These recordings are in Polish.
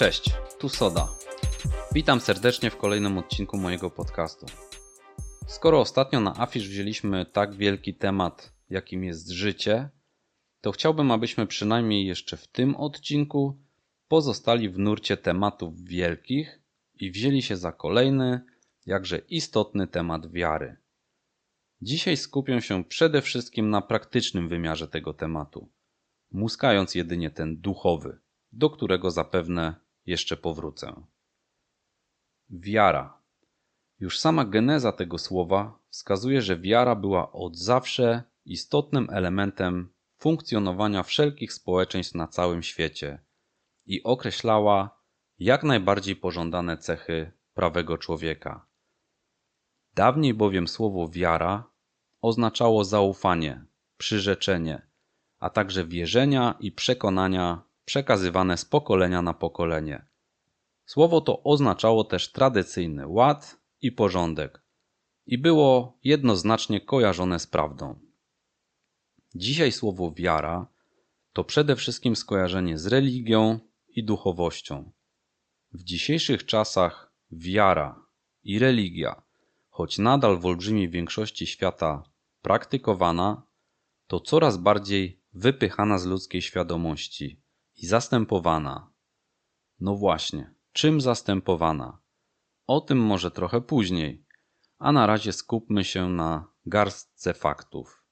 Cześć, tu Soda. Witam serdecznie w kolejnym odcinku mojego podcastu. Skoro ostatnio na afisz wzięliśmy tak wielki temat, jakim jest życie, to chciałbym, abyśmy przynajmniej jeszcze w tym odcinku pozostali w nurcie tematów wielkich i wzięli się za kolejny, jakże istotny temat wiary. Dzisiaj skupię się przede wszystkim na praktycznym wymiarze tego tematu, muskając jedynie ten duchowy, do którego zapewne jeszcze powrócę. Wiara. Już sama geneza tego słowa wskazuje, że wiara była od zawsze istotnym elementem funkcjonowania wszelkich społeczeństw na całym świecie i określała jak najbardziej pożądane cechy prawego człowieka. Dawniej bowiem słowo wiara oznaczało zaufanie, przyrzeczenie, a także wierzenia i przekonania przekazywane z pokolenia na pokolenie. Słowo to oznaczało też tradycyjny ład i porządek i było jednoznacznie kojarzone z prawdą. Dzisiaj słowo wiara to przede wszystkim skojarzenie z religią i duchowością. W dzisiejszych czasach wiara i religia, choć nadal w olbrzymiej większości świata praktykowana, to coraz bardziej wypychana z ludzkiej świadomości i zastępowana. No właśnie, czym zastępowana? O tym może trochę później, a na razie skupmy się na garstce faktów.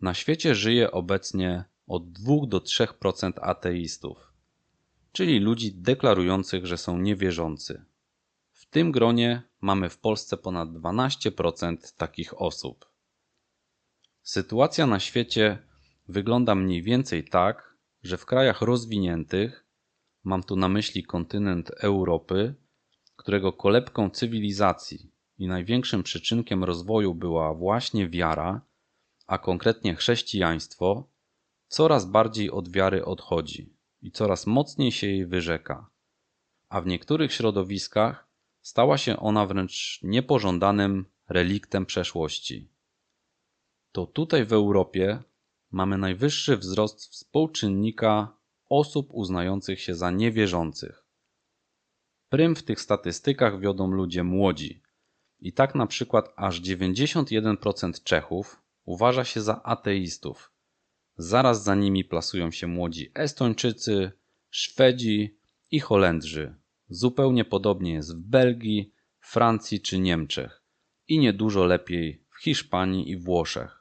Na świecie żyje obecnie od 2 do 3% ateistów, czyli ludzi deklarujących, że są niewierzący. W tym gronie mamy w Polsce ponad 12% takich osób. Sytuacja na świecie wygląda mniej więcej tak, że w krajach rozwiniętych, mam tu na myśli kontynent Europy, którego kolebką cywilizacji i największym przyczynkiem rozwoju była właśnie wiara, a konkretnie chrześcijaństwo, coraz bardziej od wiary odchodzi i coraz mocniej się jej wyrzeka. A w niektórych środowiskach stała się ona wręcz niepożądanym reliktem przeszłości to tutaj w Europie mamy najwyższy wzrost współczynnika osób uznających się za niewierzących. Prym w tych statystykach wiodą ludzie młodzi. I tak na przykład aż 91% Czechów uważa się za ateistów. Zaraz za nimi plasują się młodzi Estończycy, Szwedzi i Holendrzy. Zupełnie podobnie jest w Belgii, Francji czy Niemczech i niedużo lepiej w Hiszpanii i Włoszech.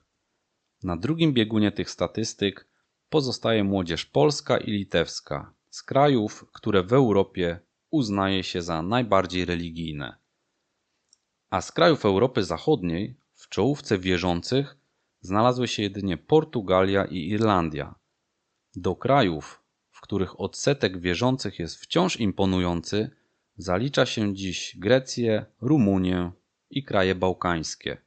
Na drugim biegunie tych statystyk pozostaje młodzież polska i litewska z krajów, które w Europie uznaje się za najbardziej religijne. A z krajów Europy Zachodniej w czołówce wierzących znalazły się jedynie Portugalia i Irlandia. Do krajów, w których odsetek wierzących jest wciąż imponujący, zalicza się dziś Grecję, Rumunię i kraje bałkańskie.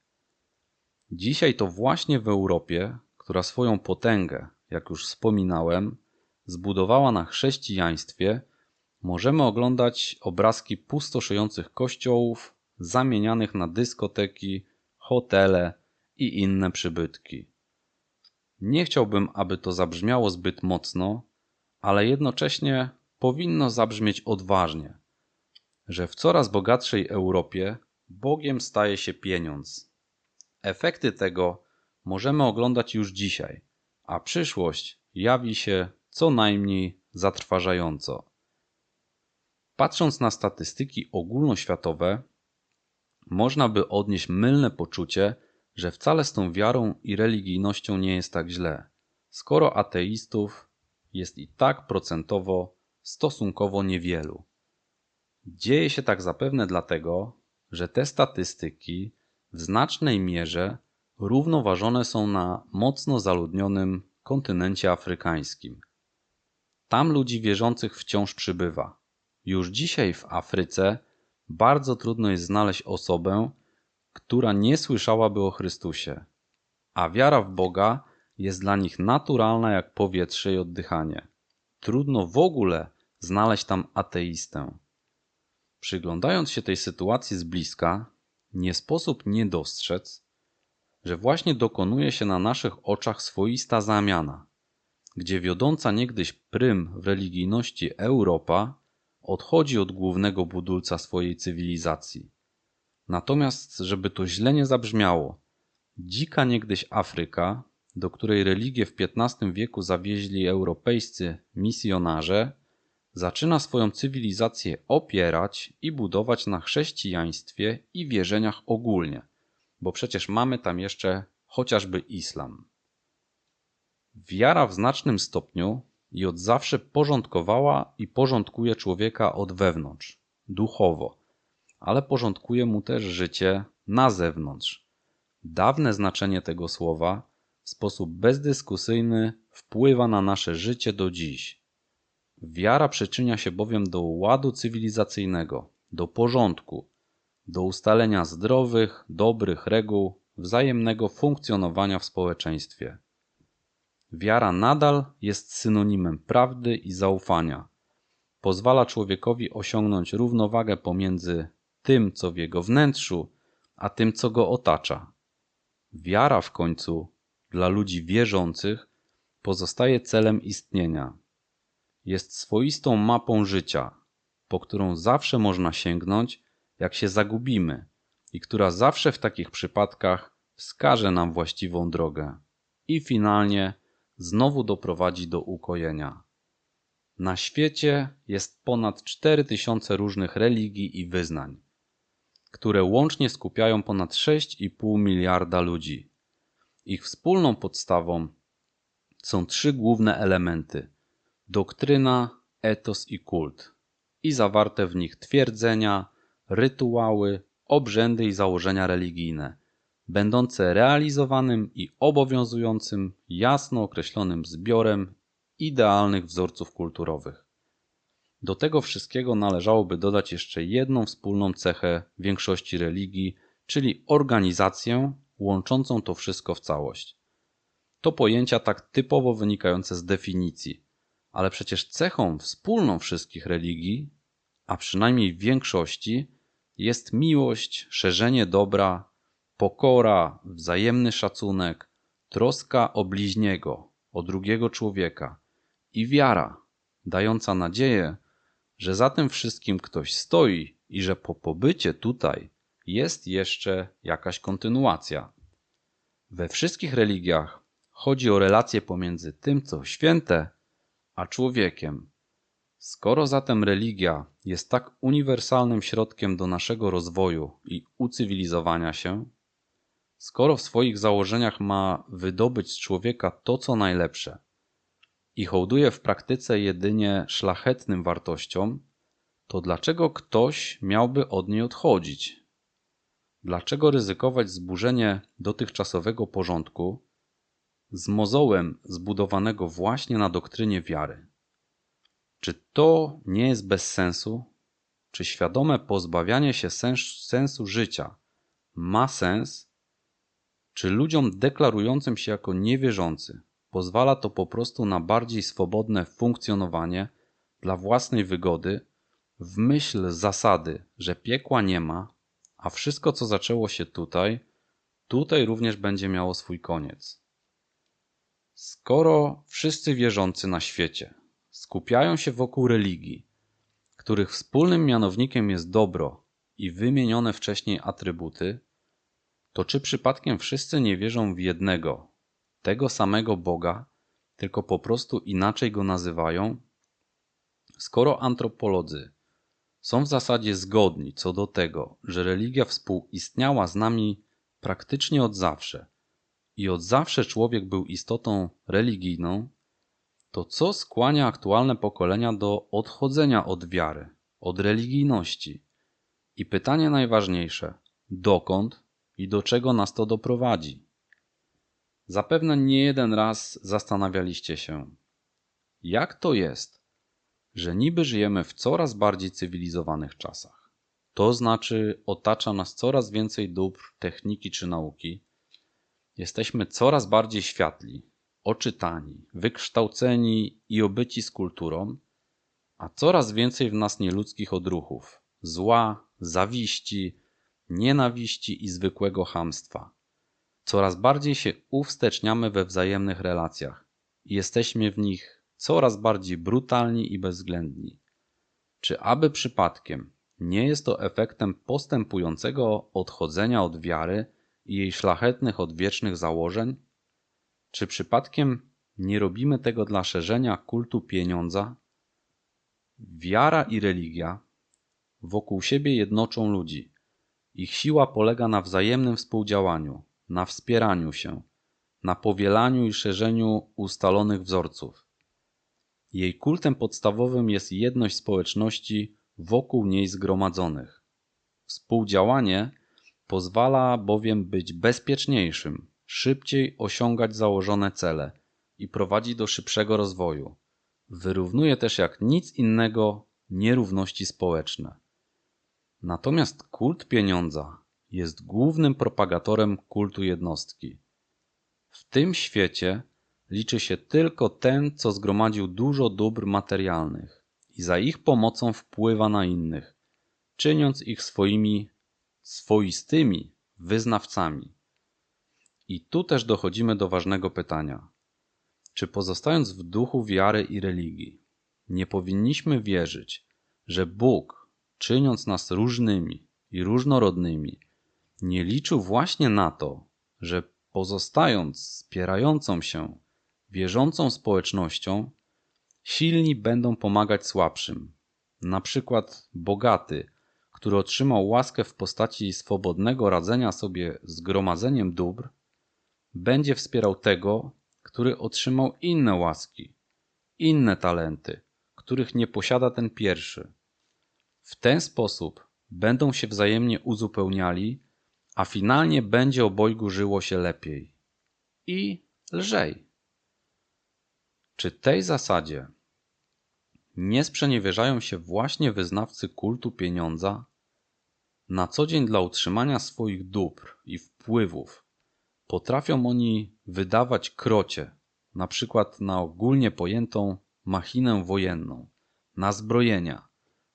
Dzisiaj to właśnie w Europie, która swoją potęgę, jak już wspominałem, zbudowała na chrześcijaństwie, możemy oglądać obrazki pustoszejących kościołów zamienianych na dyskoteki, hotele i inne przybytki. Nie chciałbym, aby to zabrzmiało zbyt mocno, ale jednocześnie powinno zabrzmieć odważnie, że w coraz bogatszej Europie Bogiem staje się pieniądz, Efekty tego możemy oglądać już dzisiaj, a przyszłość jawi się co najmniej zatrważająco. Patrząc na statystyki ogólnoświatowe, można by odnieść mylne poczucie, że wcale z tą wiarą i religijnością nie jest tak źle, skoro ateistów jest i tak procentowo stosunkowo niewielu. Dzieje się tak zapewne dlatego, że te statystyki w znacznej mierze równoważone są na mocno zaludnionym kontynencie afrykańskim. Tam ludzi wierzących wciąż przybywa. Już dzisiaj w Afryce bardzo trudno jest znaleźć osobę, która nie słyszałaby o Chrystusie, a wiara w Boga jest dla nich naturalna jak powietrze i oddychanie. Trudno w ogóle znaleźć tam ateistę. Przyglądając się tej sytuacji z bliska, nie sposób nie dostrzec, że właśnie dokonuje się na naszych oczach swoista zamiana, gdzie wiodąca niegdyś prym w religijności Europa odchodzi od głównego budulca swojej cywilizacji. Natomiast, żeby to źle nie zabrzmiało, dzika niegdyś Afryka, do której religię w XV wieku zawieźli europejscy misjonarze, zaczyna swoją cywilizację opierać i budować na chrześcijaństwie i wierzeniach ogólnie, bo przecież mamy tam jeszcze chociażby islam. Wiara w znacznym stopniu i od zawsze porządkowała i porządkuje człowieka od wewnątrz, duchowo, ale porządkuje mu też życie na zewnątrz. Dawne znaczenie tego słowa w sposób bezdyskusyjny wpływa na nasze życie do dziś. Wiara przyczynia się bowiem do ładu cywilizacyjnego, do porządku, do ustalenia zdrowych, dobrych reguł, wzajemnego funkcjonowania w społeczeństwie. Wiara nadal jest synonimem prawdy i zaufania. Pozwala człowiekowi osiągnąć równowagę pomiędzy tym, co w jego wnętrzu, a tym, co go otacza. Wiara w końcu dla ludzi wierzących pozostaje celem istnienia. Jest swoistą mapą życia, po którą zawsze można sięgnąć, jak się zagubimy, i która zawsze w takich przypadkach wskaże nam właściwą drogę i finalnie znowu doprowadzi do ukojenia. Na świecie jest ponad 4000 różnych religii i wyznań, które łącznie skupiają ponad 6,5 miliarda ludzi. Ich wspólną podstawą są trzy główne elementy: doktryna, etos i kult, i zawarte w nich twierdzenia, rytuały, obrzędy i założenia religijne, będące realizowanym i obowiązującym jasno określonym zbiorem idealnych wzorców kulturowych. Do tego wszystkiego należałoby dodać jeszcze jedną wspólną cechę większości religii, czyli organizację łączącą to wszystko w całość. To pojęcia tak typowo wynikające z definicji, ale przecież cechą wspólną wszystkich religii, a przynajmniej większości, jest miłość, szerzenie dobra, pokora, wzajemny szacunek, troska o bliźniego, o drugiego człowieka i wiara, dająca nadzieję, że za tym wszystkim ktoś stoi i że po pobycie tutaj jest jeszcze jakaś kontynuacja. We wszystkich religiach chodzi o relacje pomiędzy tym, co święte, a człowiekiem. Skoro zatem religia jest tak uniwersalnym środkiem do naszego rozwoju i ucywilizowania się, skoro w swoich założeniach ma wydobyć z człowieka to, co najlepsze i hołduje w praktyce jedynie szlachetnym wartościom, to dlaczego ktoś miałby od niej odchodzić? Dlaczego ryzykować zburzenie dotychczasowego porządku z mozołem zbudowanego właśnie na doktrynie wiary? Czy to nie jest bez sensu? Czy świadome pozbawianie się sens sensu życia ma sens, czy ludziom deklarującym się jako niewierzący pozwala to po prostu na bardziej swobodne funkcjonowanie dla własnej wygody w myśl zasady, że piekła nie ma, a wszystko co zaczęło się tutaj, tutaj również będzie miało swój koniec. Skoro wszyscy wierzący na świecie skupiają się wokół religii, których wspólnym mianownikiem jest dobro i wymienione wcześniej atrybuty, to czy przypadkiem wszyscy nie wierzą w jednego, tego samego Boga, tylko po prostu inaczej go nazywają? Skoro antropolodzy są w zasadzie zgodni co do tego, że religia współistniała z nami praktycznie od zawsze i od zawsze człowiek był istotą religijną, to co skłania aktualne pokolenia do odchodzenia od wiary, od religijności? I pytanie najważniejsze: dokąd i do czego nas to doprowadzi. Zapewne nie jeden raz zastanawialiście się, jak to jest, że niby żyjemy w coraz bardziej cywilizowanych czasach. To znaczy, otacza nas coraz więcej dóbr techniki czy nauki. Jesteśmy coraz bardziej światli, oczytani, wykształceni i obyci z kulturą, a coraz więcej w nas nieludzkich odruchów, zła, zawiści, nienawiści i zwykłego hamstwa. Coraz bardziej się uwsteczniamy we wzajemnych relacjach i jesteśmy w nich coraz bardziej brutalni i bezwzględni. Czy aby przypadkiem nie jest to efektem postępującego odchodzenia od wiary i jej szlachetnych odwiecznych założeń? Czy przypadkiem nie robimy tego dla szerzenia kultu pieniądza? Wiara i religia wokół siebie jednoczą ludzi. Ich siła polega na wzajemnym współdziałaniu, na wspieraniu się, na powielaniu i szerzeniu ustalonych wzorców. Jej kultem podstawowym jest jedność społeczności wokół niej zgromadzonych. Współdziałanie pozwala bowiem być bezpieczniejszym, szybciej osiągać założone cele i prowadzi do szybszego rozwoju. Wyrównuje też jak nic innego nierówności społeczne. Natomiast kult pieniądza jest głównym propagatorem kultu jednostki. W tym świecie liczy się tylko ten, co zgromadził dużo dóbr materialnych i za ich pomocą wpływa na innych, czyniąc ich swoimi swoistymi wyznawcami. I tu też dochodzimy do ważnego pytania. Czy pozostając w duchu wiary i religii, nie powinniśmy wierzyć, że Bóg, czyniąc nas różnymi i różnorodnymi, nie liczył właśnie na to, że pozostając wspierającą się, wierzącą społecznością, silni będą pomagać słabszym. Na przykład bogaty, który otrzymał łaskę w postaci swobodnego radzenia sobie z gromadzeniem dóbr, będzie wspierał tego, który otrzymał inne łaski, inne talenty, których nie posiada ten pierwszy. W ten sposób będą się wzajemnie uzupełniali, a finalnie będzie obojgu żyło się lepiej i lżej. Czy tej zasadzie nie sprzeniewierzają się właśnie wyznawcy kultu pieniądza? Na co dzień dla utrzymania swoich dóbr i wpływów potrafią oni wydawać krocie, na przykład na ogólnie pojętą machinę wojenną, na zbrojenia.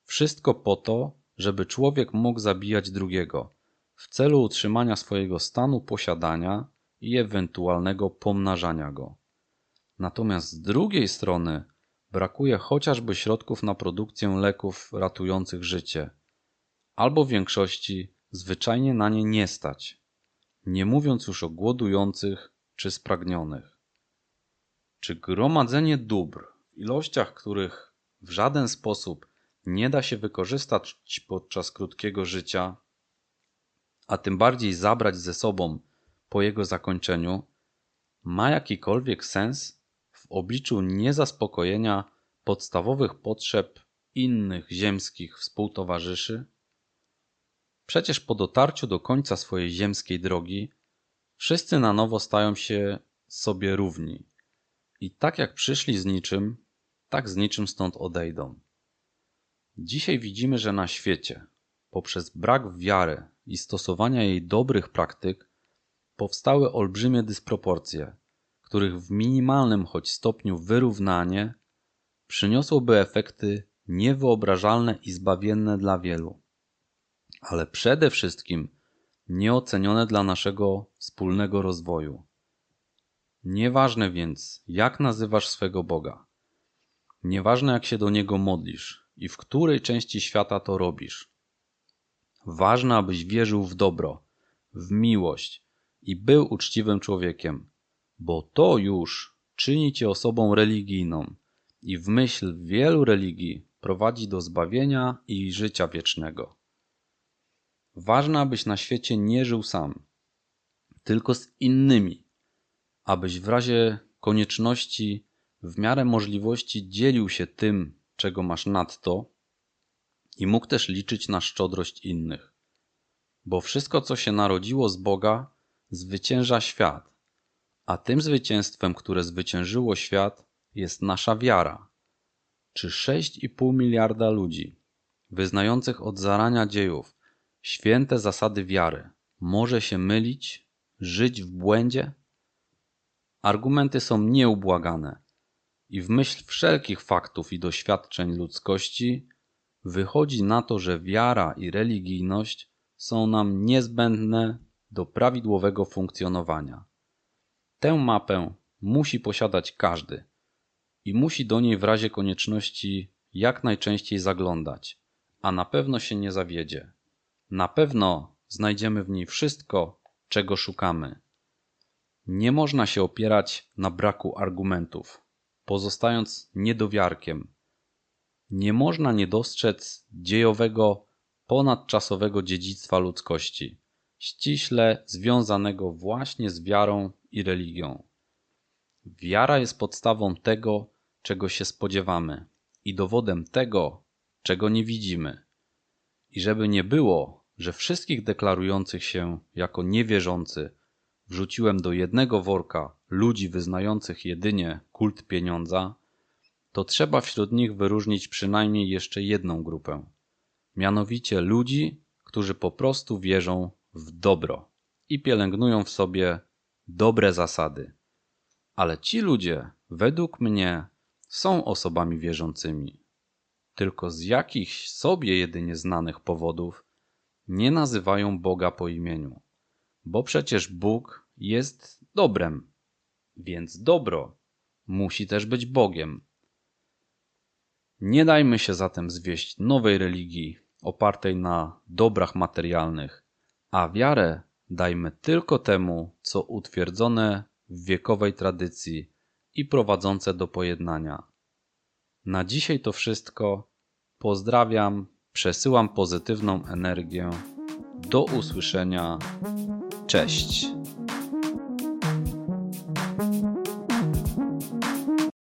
Wszystko po to, żeby człowiek mógł zabijać drugiego w celu utrzymania swojego stanu posiadania i ewentualnego pomnażania go. Natomiast z drugiej strony brakuje chociażby środków na produkcję leków ratujących życie, albo większości zwyczajnie na nie nie stać, nie mówiąc już o głodujących czy spragnionych. Czy gromadzenie dóbr w ilościach, których w żaden sposób nie da się wykorzystać podczas krótkiego życia, a tym bardziej zabrać ze sobą po jego zakończeniu, ma jakikolwiek sens w obliczu niezaspokojenia podstawowych potrzeb innych ziemskich współtowarzyszy? Przecież po dotarciu do końca swojej ziemskiej drogi wszyscy na nowo stają się sobie równi i tak jak przyszli z niczym, tak z niczym stąd odejdą. Dzisiaj widzimy, że na świecie, poprzez brak wiary i stosowania jej dobrych praktyk, powstały olbrzymie dysproporcje, których w minimalnym choć stopniu wyrównanie przyniosłoby efekty niewyobrażalne i zbawienne dla wielu, ale przede wszystkim nieocenione dla naszego wspólnego rozwoju. Nieważne więc, jak nazywasz swego Boga, nieważne jak się do Niego modlisz i w której części świata to robisz. Ważne, abyś wierzył w dobro, w miłość i był uczciwym człowiekiem, bo to już czyni cię osobą religijną i w myśl wielu religii prowadzi do zbawienia i życia wiecznego. Ważne, abyś na świecie nie żył sam, tylko z innymi, abyś w razie konieczności w miarę możliwości dzielił się tym, czego masz nadto i mógł też liczyć na szczodrość innych. Bo wszystko, co się narodziło z Boga, zwycięża świat, a tym zwycięstwem, które zwyciężyło świat, jest nasza wiara. Czy 6,5 miliarda ludzi, wyznających od zarania dziejów święte zasady wiary, może się mylić, żyć w błędzie? Argumenty są nieubłagane i w myśl wszelkich faktów i doświadczeń ludzkości wychodzi na to, że wiara i religijność są nam niezbędne do prawidłowego funkcjonowania. Tę mapę musi posiadać każdy i musi do niej w razie konieczności jak najczęściej zaglądać, a na pewno się nie zawiedzie. Na pewno znajdziemy w niej wszystko, czego szukamy. Nie można się opierać na braku argumentów, pozostając niedowiarkiem. Nie można nie dostrzec dziejowego, ponadczasowego dziedzictwa ludzkości, ściśle związanego właśnie z wiarą i religią. Wiara jest podstawą tego, czego się spodziewamy i dowodem tego, czego nie widzimy. I żeby nie było, że wszystkich deklarujących się jako niewierzący wrzuciłem do jednego worka ludzi wyznających jedynie kult pieniądza, to trzeba wśród nich wyróżnić przynajmniej jeszcze jedną grupę. Mianowicie ludzi, którzy po prostu wierzą w dobro i pielęgnują w sobie dobre zasady. Ale ci ludzie, według mnie, są osobami wierzącymi. Tylko z jakichś sobie jedynie znanych powodów nie nazywają Boga po imieniu. Bo przecież Bóg jest dobrem, więc dobro musi też być Bogiem. Nie dajmy się zatem zwieść nowej religii opartej na dobrach materialnych, a wiarę dajmy tylko temu, co utwierdzone w wiekowej tradycji i prowadzące do pojednania. Na dzisiaj to wszystko. Pozdrawiam, przesyłam pozytywną energię. Do usłyszenia. Cześć.